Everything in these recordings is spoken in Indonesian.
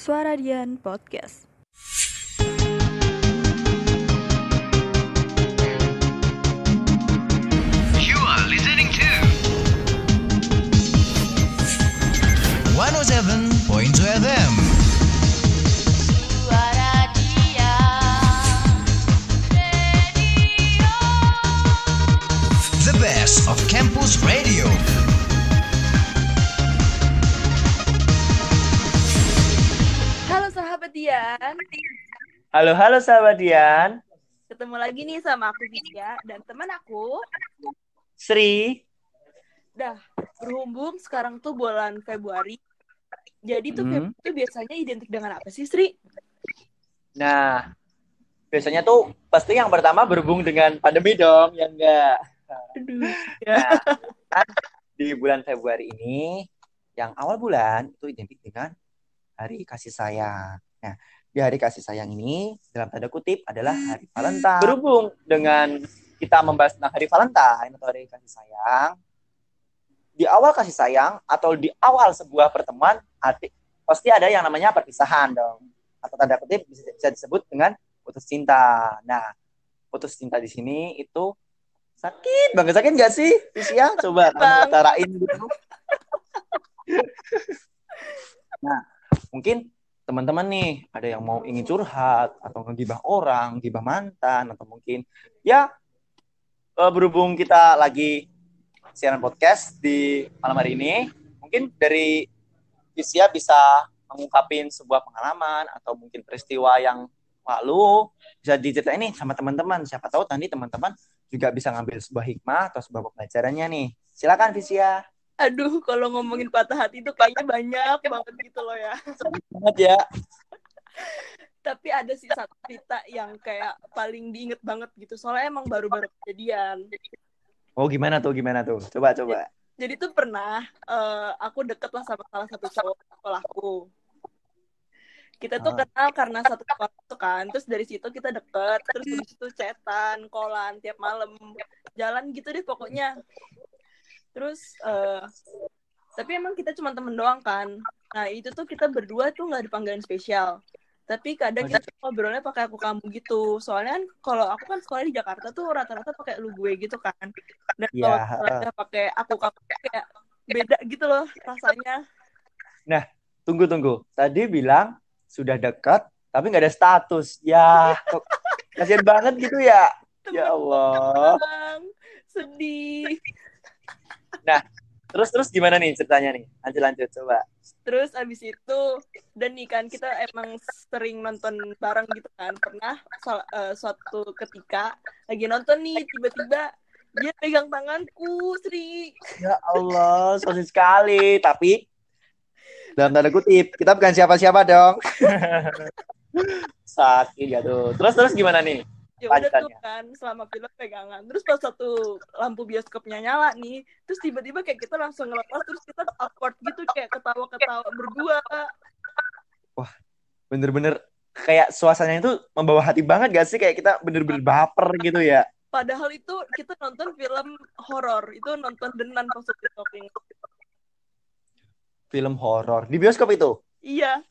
Suara Dian Podcast. You are listening to 107.2 FM. Suara dia Radio The best of campus radio. Dian, Halo, halo sahabat Dian. ketemu lagi nih sama aku Vidya dan teman aku. Sri. Dah berhubung sekarang tuh bulan Februari. Jadi tuh Hmm. Februari tuh biasanya identik dengan apa sih Sri? Nah, biasanya tuh pasti yang pertama berhubung dengan pandemi dong, ya enggak? Aduh, ya. Kan di bulan Februari ini, yang awal bulan itu identik dengan Hari Kasih Sayang. Nah, di Hari Kasih Sayang ini, dalam tanda kutip adalah Hari Valentine. Berhubung dengan kita membahas tentang Hari Valentine atau Hari Kasih Sayang, di awal kasih sayang atau di awal sebuah pertemuan, pasti ada yang namanya perpisahan dong. Atau tanda kutip bisa, bisa disebut dengan putus cinta. Nah, putus cinta di sini itu sakit banget. Sakit nggak sih, Tisya? Coba kamu utarain gitu. nah, mungkin teman-teman nih ada yang mau ingin curhat atau ngegibah orang, gibah mantan atau mungkin ya eh, berhubung kita lagi siaran podcast di malam hari ini, mungkin dari Tisya bisa mengungkapin sebuah pengalaman atau mungkin peristiwa yang lalu bisa diceritain nih sama teman-teman. Siapa tahu nanti teman-teman juga bisa ngambil sebuah hikmah atau sebuah pelajarannya nih. Silakan Visya. Aduh, kalau ngomongin patah hati itu kayaknya banyak banget gitu loh ya. Banget ya. Tapi ada sih satu cerita yang kayak paling diinget banget gitu. Soalnya emang baru-baru kejadian. Oh gimana tuh gimana tuh? Coba coba. Jadi tuh pernah eh, aku deket lah sama salah satu cowok sekolahku. Kita tuh Ah. kenal karena satu sekolah tuh kan. Terus dari situ kita deket. Terus habis itu chatan, kolan tiap malam. Jalan gitu deh pokoknya. Terus eh, tapi emang kita cuma temen doang kan. Nah itu tuh kita berdua tuh nggak dipanggilin spesial. Tapi kadang Oh, kita ngobrolnya pakai aku kamu gitu. Soalnya kan kalau aku kan sekolah di Jakarta tuh rata-rata pakai lu gue gitu kan. Dan kalau Iya, sekolahnya pakai aku kamu kayak beda gitu loh rasanya. Tunggu tunggu. Tadi bilang sudah dekat tapi nggak ada status. Ya, kasihan banget gitu ya. Ya Allah. Bang, sedih. Terus terus gimana nih ceritanya nih? Lanjut lanjut coba. Terus abis itu dan nih kan kita emang sering nonton bareng gitu kan. Pernah eh, suatu ketika lagi nonton nih tiba-tiba dia pegang tanganku, Sri. Ya Allah, sosis sekali. Tapi dalam tanda kutip, kita bukan siapa-siapa dong. Sakit ya tuh. Terus terus gimana nih? Ya udah tuh kan selama film pegangan. Terus pas satu lampu bioskopnya nyala nih, terus tiba-tiba kayak kita langsung ngelepas terus kita awkward gitu kayak ketawa-ketawa berdua. Bener-bener kayak suasananya itu membawa hati banget gak sih? Kayak kita bener-bener baper gitu ya. Padahal itu kita nonton film horor, itu nonton Denan pas ingat. Film horor di bioskop itu. Iya,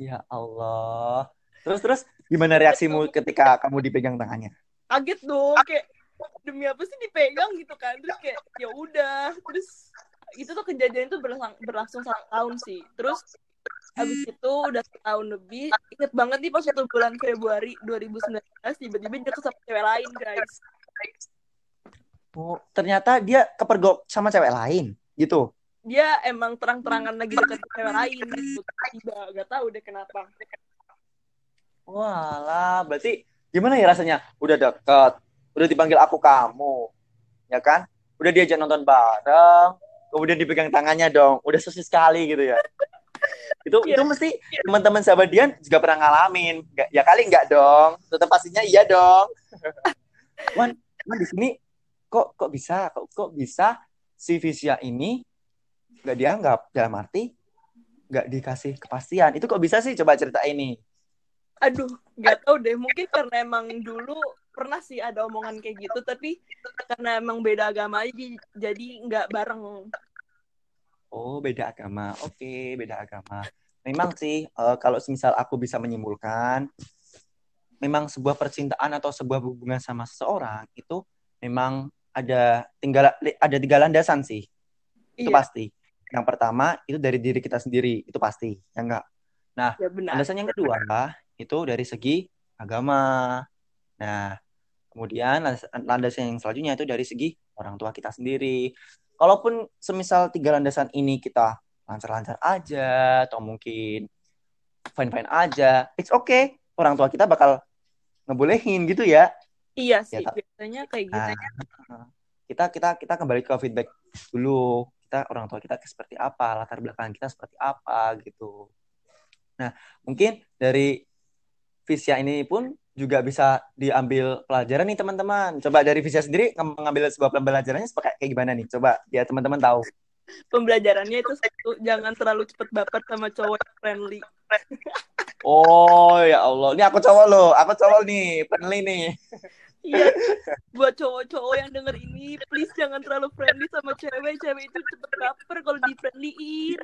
Ya Allah. Terus terus gimana reaksimu ketika kamu dipegang tangannya? kaget dong kayak demi apa sih dipegang? Gitu kan. Terus kayak ya udah. Terus itu tuh kejadian itu berlangsung, berlangsung satu tahun sih. Terus habis itu udah setahun lebih inget banget nih pas satu bulan Februari 2019 tiba-tiba dia ke sama cewek lain guys. Oh, ternyata dia kepergok sama cewek lain gitu. dia emang terang-terangan lagi deket cewek lain gitu. Tiba gak tahu deh kenapa Walah, berarti gimana ya rasanya? Udah deket, udah dipanggil aku kamu, ya kan? Udah diajak nonton bareng, kemudian dipegang tangannya dong. Udah sosis sekali gitu ya. Itu Iya. itu mesti teman-teman sahabat Dian juga pernah ngalamin. Nggak, ya kali enggak dong. Tetap pastinya iya dong. Wan, Wan di sini kok kok bisa kok kok bisa si Visya ini nggak dianggap dalam arti nggak dikasih kepastian. Itu kok bisa sih? Coba cerita ini. Aduh nggak tahu deh mungkin karena emang dulu pernah sih ada omongan kayak gitu tapi karena emang beda agama aja jadi nggak bareng Oh, beda agama. Oke, beda agama. memang sih eh, kalau misal aku bisa menyimpulkan, memang sebuah percintaan atau sebuah hubungan sama seseorang itu memang ada tinggal ada tiga landasan sih. Itu Iya, pasti. Yang pertama itu dari diri kita sendiri, itu pasti. Ya enggak? ya benar. Landasan yang kedua itu dari segi agama. Nah, kemudian landas- landasan yang selanjutnya itu dari segi orang tua kita sendiri. Kalaupun semisal tiga landasan ini kita lancar-lancar aja atau mungkin fine-fine aja, it's okay. Orang tua kita bakal ngebolehin gitu ya. Iya sih, Kak. biasanya kayak gitu. Nah, kita kita kita kembali ke feedback dulu. Kita orang tua kita seperti apa, latar belakang kita seperti apa gitu. Nah, mungkin dari Visya ini pun juga bisa diambil pelajaran nih teman-teman. Coba dari Visya sendiri ngam- mengambil sebuah pembelajarannya seperti kayak gimana nih? Coba biar teman-teman tahu. Pembelajarannya itu satu, jangan terlalu cepet baper sama cowok yang friendly. Oh ya Allah, ini aku cowok loh, aku cowok nih, friendly nih. Iya, buat cowok-cowok yang denger ini, please jangan terlalu friendly sama cewek. Cewek itu cepet baper kalau di friendlyin.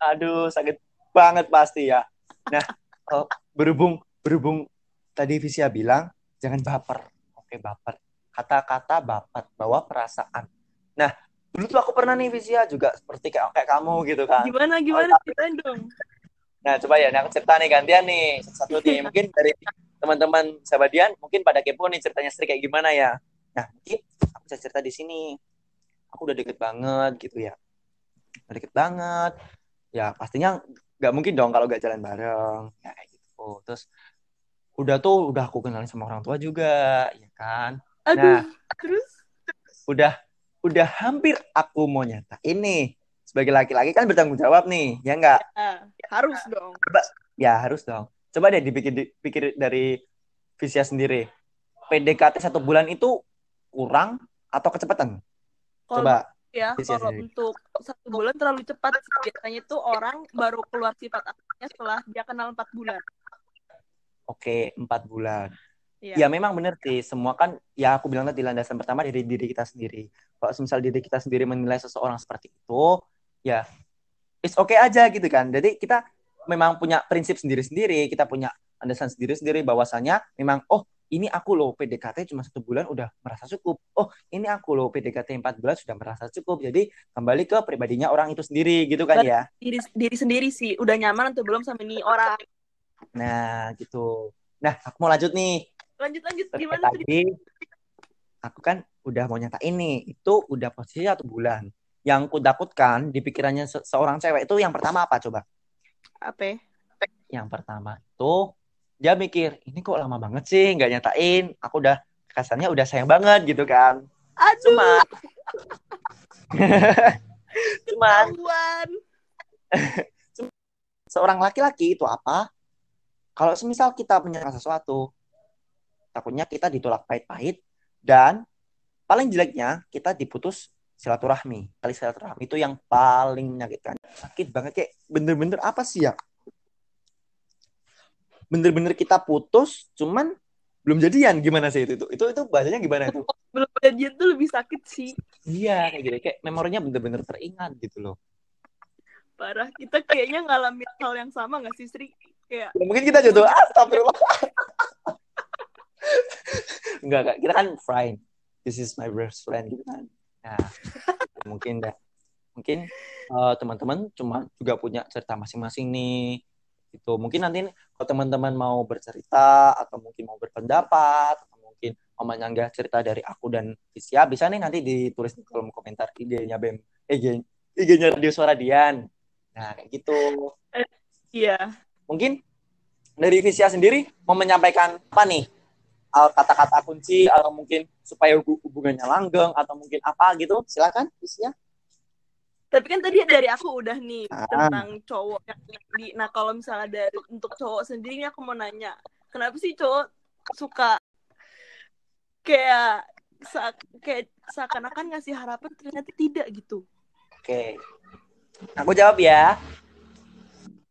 Aduh, sakit banget pasti ya. Nah, eh, berhubung berhubung tadi Visya bilang jangan baper. Oke, baper. Kata-kata baper, bawa perasaan. Nah, dulu tuh aku pernah nih Visya juga seperti kayak kayak kamu gitu kan. Gimana, gimana? Ceritain dong. Nah, coba ya, nah aku cerita nih gantian nih satu nih. Mungkin dari teman-teman sahabat Dian mungkin pada kepo nih ceritanya Sri kayak gimana ya. Nah, mungkin aku bisa cerita di sini. Aku udah deket banget gitu ya. Udah deket banget. Ya, pastinya nggak mungkin dong kalau nggak jalan bareng. Ya, gitu. Terus udah tuh udah aku kenalin sama orang tua juga, ya kan. Aduh, Nah. terus? Udah udah hampir aku mau nyata ini sebagai laki-laki kan bertanggung jawab nih, ya nggak? Ah, harus dong. Ya harus dong. Coba deh dipikir dipikir dari Visya sendiri. PDKT satu bulan itu kurang atau kecepatan? Kalau Coba. ya, kalau sendiri. untuk satu bulan terlalu cepat. Biasanya tuh orang baru keluar sifat aslinya setelah dia kenal empat bulan. Oke, empat bulan. Iya. Ya memang bener sih. Semua kan ya aku bilang tadi landasan pertama dari diri kita sendiri. Kalau misal diri kita sendiri menilai seseorang seperti itu, ya it's okay aja gitu kan. Jadi kita memang punya prinsip sendiri-sendiri, kita punya landasan sendiri-sendiri bahwasanya memang oh ini aku loh PDKT cuma satu bulan udah merasa cukup. Oh ini aku loh PDKT empat bulan sudah merasa cukup. Jadi kembali ke pribadinya orang itu sendiri gitu kan ya. Diri, diri sendiri sih, udah nyaman atau belum sama nih orang. Nah gitu. Nah aku mau lanjut nih. Lanjut, lanjut. Gimana tadi? aku kan udah mau nyatain nih itu udah posisi satu bulan yang ku takutkan di pikirannya se- seorang cewek itu yang pertama apa coba Apa? yang pertama itu dia mikir ini kok lama banget sih nggak nyatain aku udah kasarnya udah sayang banget gitu kan Aduh, cuma cuman ketahuan. seorang laki-laki itu apa kalau semisal kita menyerang sesuatu takutnya kita ditolak pahit-pahit dan paling jeleknya kita diputus silaturahmi. Tali silaturahmi itu yang paling menyakitkan. Sakit banget kayak bener-bener apa sih ya? Bener-bener kita putus cuman belum jadian. Gimana sih itu? Itu itu, itu bahasanya gimana itu? Belum jadian tuh lebih sakit sih. iya kayak gitu. Kayak memorinya bener-bener teringat gitu loh. Parah. Kita kayaknya ngalamin hal yang sama gak sih, Sri? Kayak, Ya, mungkin kita jodoh. Astagfirullah. Enggak enggak. Kita kan friend this is my best friend gitu kan. Nah mungkin dah mungkin eh, teman-teman cuma juga punya cerita masing-masing nih. Gitu. Mungkin nanti kalau teman-teman mau bercerita atau mungkin mau berpendapat atau mungkin mau menyanggah cerita dari aku dan Isya bisa nih nanti ditulis di kolom komentar IG-nya BEM IG IG-nya Radio Suara Dian. Nah kayak gitu. Iya. Mungkin dari Visya sendiri mau menyampaikan apa nih kata-kata kunci atau mungkin supaya hub- hubungannya langgeng atau mungkin apa gitu silakan Visya Tapi kan tadi dari aku udah nih Ah. tentang cowok yang di. Nah kalau misalnya dari untuk cowok sendiri aku mau nanya, kenapa sih cowok suka kayak sa- kayak seakan-akan ngasih harapan ternyata tidak gitu? oke aku jawab ya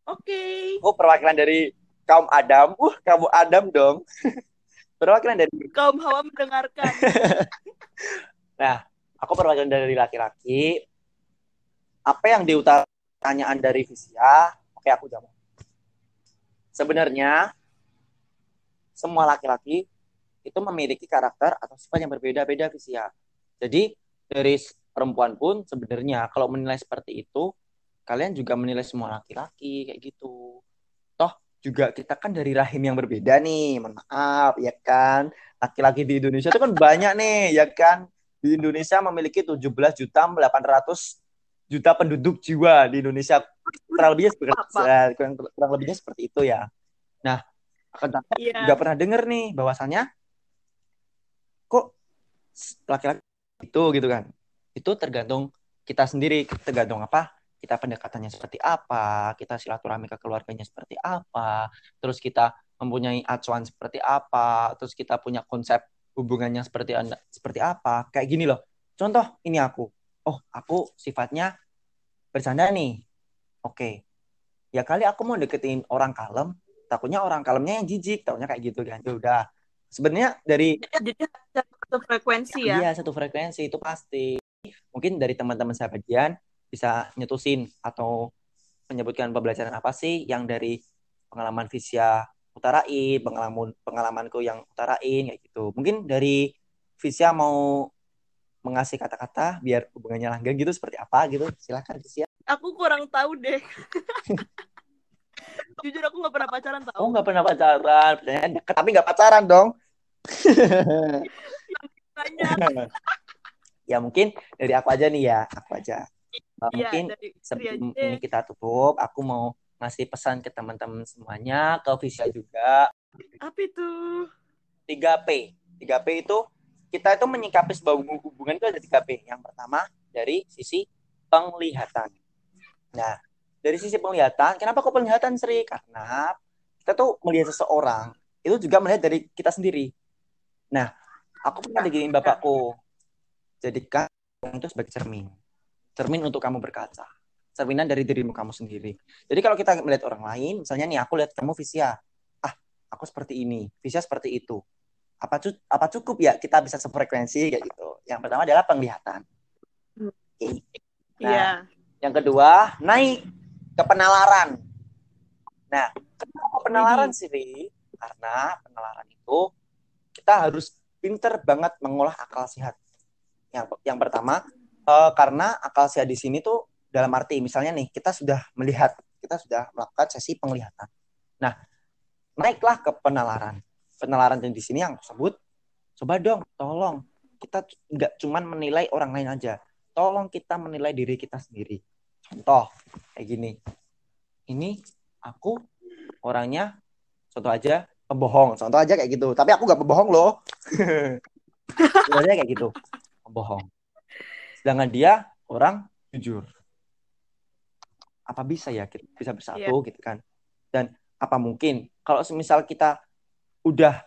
Oke, oh perwakilan dari kaum Adam uh kamu Adam dong perwakilan dari kaum hawa mendengarkan. aku perwakilan dari laki-laki apa yang diutarakan pertanyaan dari Visya Oke, aku jawab. Sebenarnya semua laki-laki itu memiliki karakter atau sifat yang berbeda-beda Visia. Jadi dari perempuan pun sebenarnya kalau menilai seperti itu, kalian juga menilai semua laki-laki kayak gitu. Toh juga kita kan dari rahim yang berbeda nih, mohon maaf ya kan. Laki-laki di Indonesia itu kan banyak nih, ya kan. Di Indonesia memiliki 17 juta 800 juta penduduk jiwa di Indonesia. Kurang lebihnya seperti, Apa? kurang, kurang lebihnya seperti itu ya. Nah, akan Iya. juga pernah denger nih bahwasannya kok laki-laki itu gitu kan itu tergantung kita sendiri tergantung apa kita pendekatannya seperti apa kita silaturahmi ke keluarganya seperti apa terus kita mempunyai acuan seperti apa terus kita punya konsep hubungannya seperti anda seperti apa kayak gini loh. Contoh ini aku. Oh aku sifatnya bercanda nih. Oke. Ya kali aku mau deketin orang kalem takutnya orang kalemnya yang jijik takutnya kayak gitu kan. Ya udah. Sebenarnya dari Jadi satu frekuensi ya. Iya, satu frekuensi itu pasti. Mungkin dari teman-teman sahabatjian bisa nyetusin atau menyebutkan pembelajaran apa sih yang dari pengalaman Visya utarain, pengalaman pengalamanku yang utarain kayak gitu. Mungkin dari Visya mau mengasih kata-kata biar hubungannya langgeng gitu seperti apa gitu. Silakan Visya. Aku kurang tahu deh. Jujur aku nggak pernah pacaran tahu. Oh, nggak pernah pacaran. Pertanyaan deket, tapi nggak pacaran dong. Ya mungkin dari aku aja nih ya, aku aja. Uh, Iya, mungkin dari sebelum ini kita tutup, aku mau ngasih pesan ke teman-teman semuanya, ke Visya juga. Apa itu? 3P. 3P itu kita itu menyikapi sebuah hubungan itu ada 3P. Yang pertama dari sisi penglihatan. Nah, dari sisi penglihatan, kenapa kok penglihatan Sri? Karena kita tuh melihat seseorang itu juga melihat dari kita sendiri. Nah, aku pernah diginiin bapakku. Jadikan itu sebagai cermin. Cermin untuk kamu berkaca. Cerminan dari dirimu kamu sendiri. Jadi kalau kita melihat orang lain, misalnya nih aku lihat kamu Visya, ah aku seperti ini, Visya seperti itu. Apa cu- apa cukup ya kita bisa sefrekuensi kayak gitu. Yang pertama adalah penglihatan. Oke. Nah, Iya. yang kedua, naik ke penalaran. Nah, kenapa penalaran sih, Ri? Karena penalaran itu kita harus pinter banget mengolah akal sehat. Yang yang pertama, eh, karena akal sehat di sini tuh dalam arti misalnya nih, kita sudah melihat, kita sudah melakukan sesi penglihatan. Nah, naiklah ke penalaran. Penalaran di sini yang sebut, coba dong, tolong kita nggak cuman menilai orang lain aja, tolong kita menilai diri kita sendiri. Contoh kayak gini. Ini aku orangnya contoh aja pembohong. Contoh aja kayak gitu. Tapi aku nggak pembohong loh. Sebenarnya kayak gitu. Pembohong. Sedangkan dia orang jujur. Apa bisa ya kita bisa bersatu gitu kan? Dan apa mungkin kalau semisal kita udah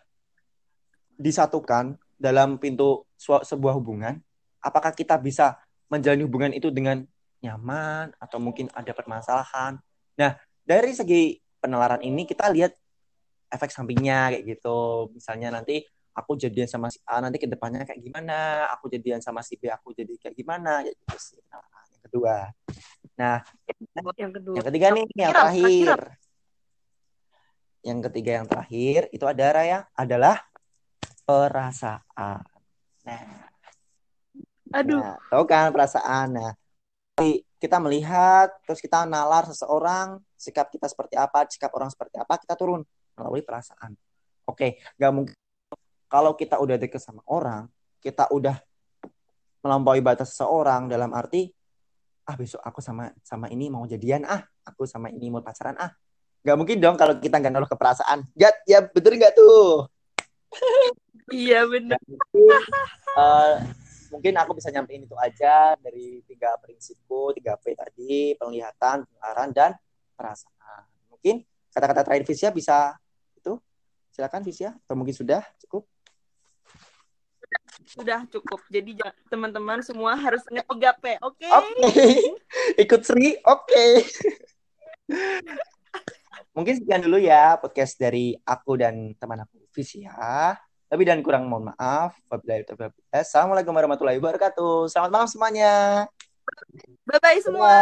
disatukan dalam pintu sebuah hubungan, apakah kita bisa menjalani hubungan itu dengan nyaman atau mungkin ada permasalahan? Nah, dari segi penalaran ini kita lihat efek sampingnya kayak gitu. Misalnya nanti aku jadian sama si A nanti ke depannya kayak gimana? Aku jadian sama si B aku jadi kayak gimana? Kayak gitu sih penalaran yang kedua. Nah, Yang kedua. yang ketiga nih, yang Terakhir. Yang ketiga yang terakhir itu ada Raya adalah perasaan. Nah, Aduh. Nah, tahu kan perasaan. Nah, kita melihat terus kita nalar seseorang, sikap kita seperti apa, sikap orang seperti apa, kita turun melalui perasaan. Oke, nggak mungkin kalau kita udah deket sama orang, kita udah melampaui batas seseorang dalam arti ah besok aku sama sama ini mau jadian ah, aku sama ini mau pacaran ah. Nggak mungkin dong kalau kita nggak naruh ke perasaan. Ya, ya betul nggak tuh? Iya benar. Eh, mungkin aku bisa nyampein itu aja dari tiga prinsipku, tiga P tadi, penglihatan, pengeluaran, dan perasaan. Mungkin kata-kata terakhir bisa itu? Silakan Visya, atau mungkin sudah cukup? Sudah cukup. Jadi ja- teman-teman semua harus ingat 3P. Oke. Oke, ikut Sri, oke. mungkin sekian dulu ya podcast dari aku dan teman aku Visya. Lebih dan kurang mohon maaf. Assalamualaikum warahmatullahi wabarakatuh. Selamat malam semuanya. Bye-bye semua.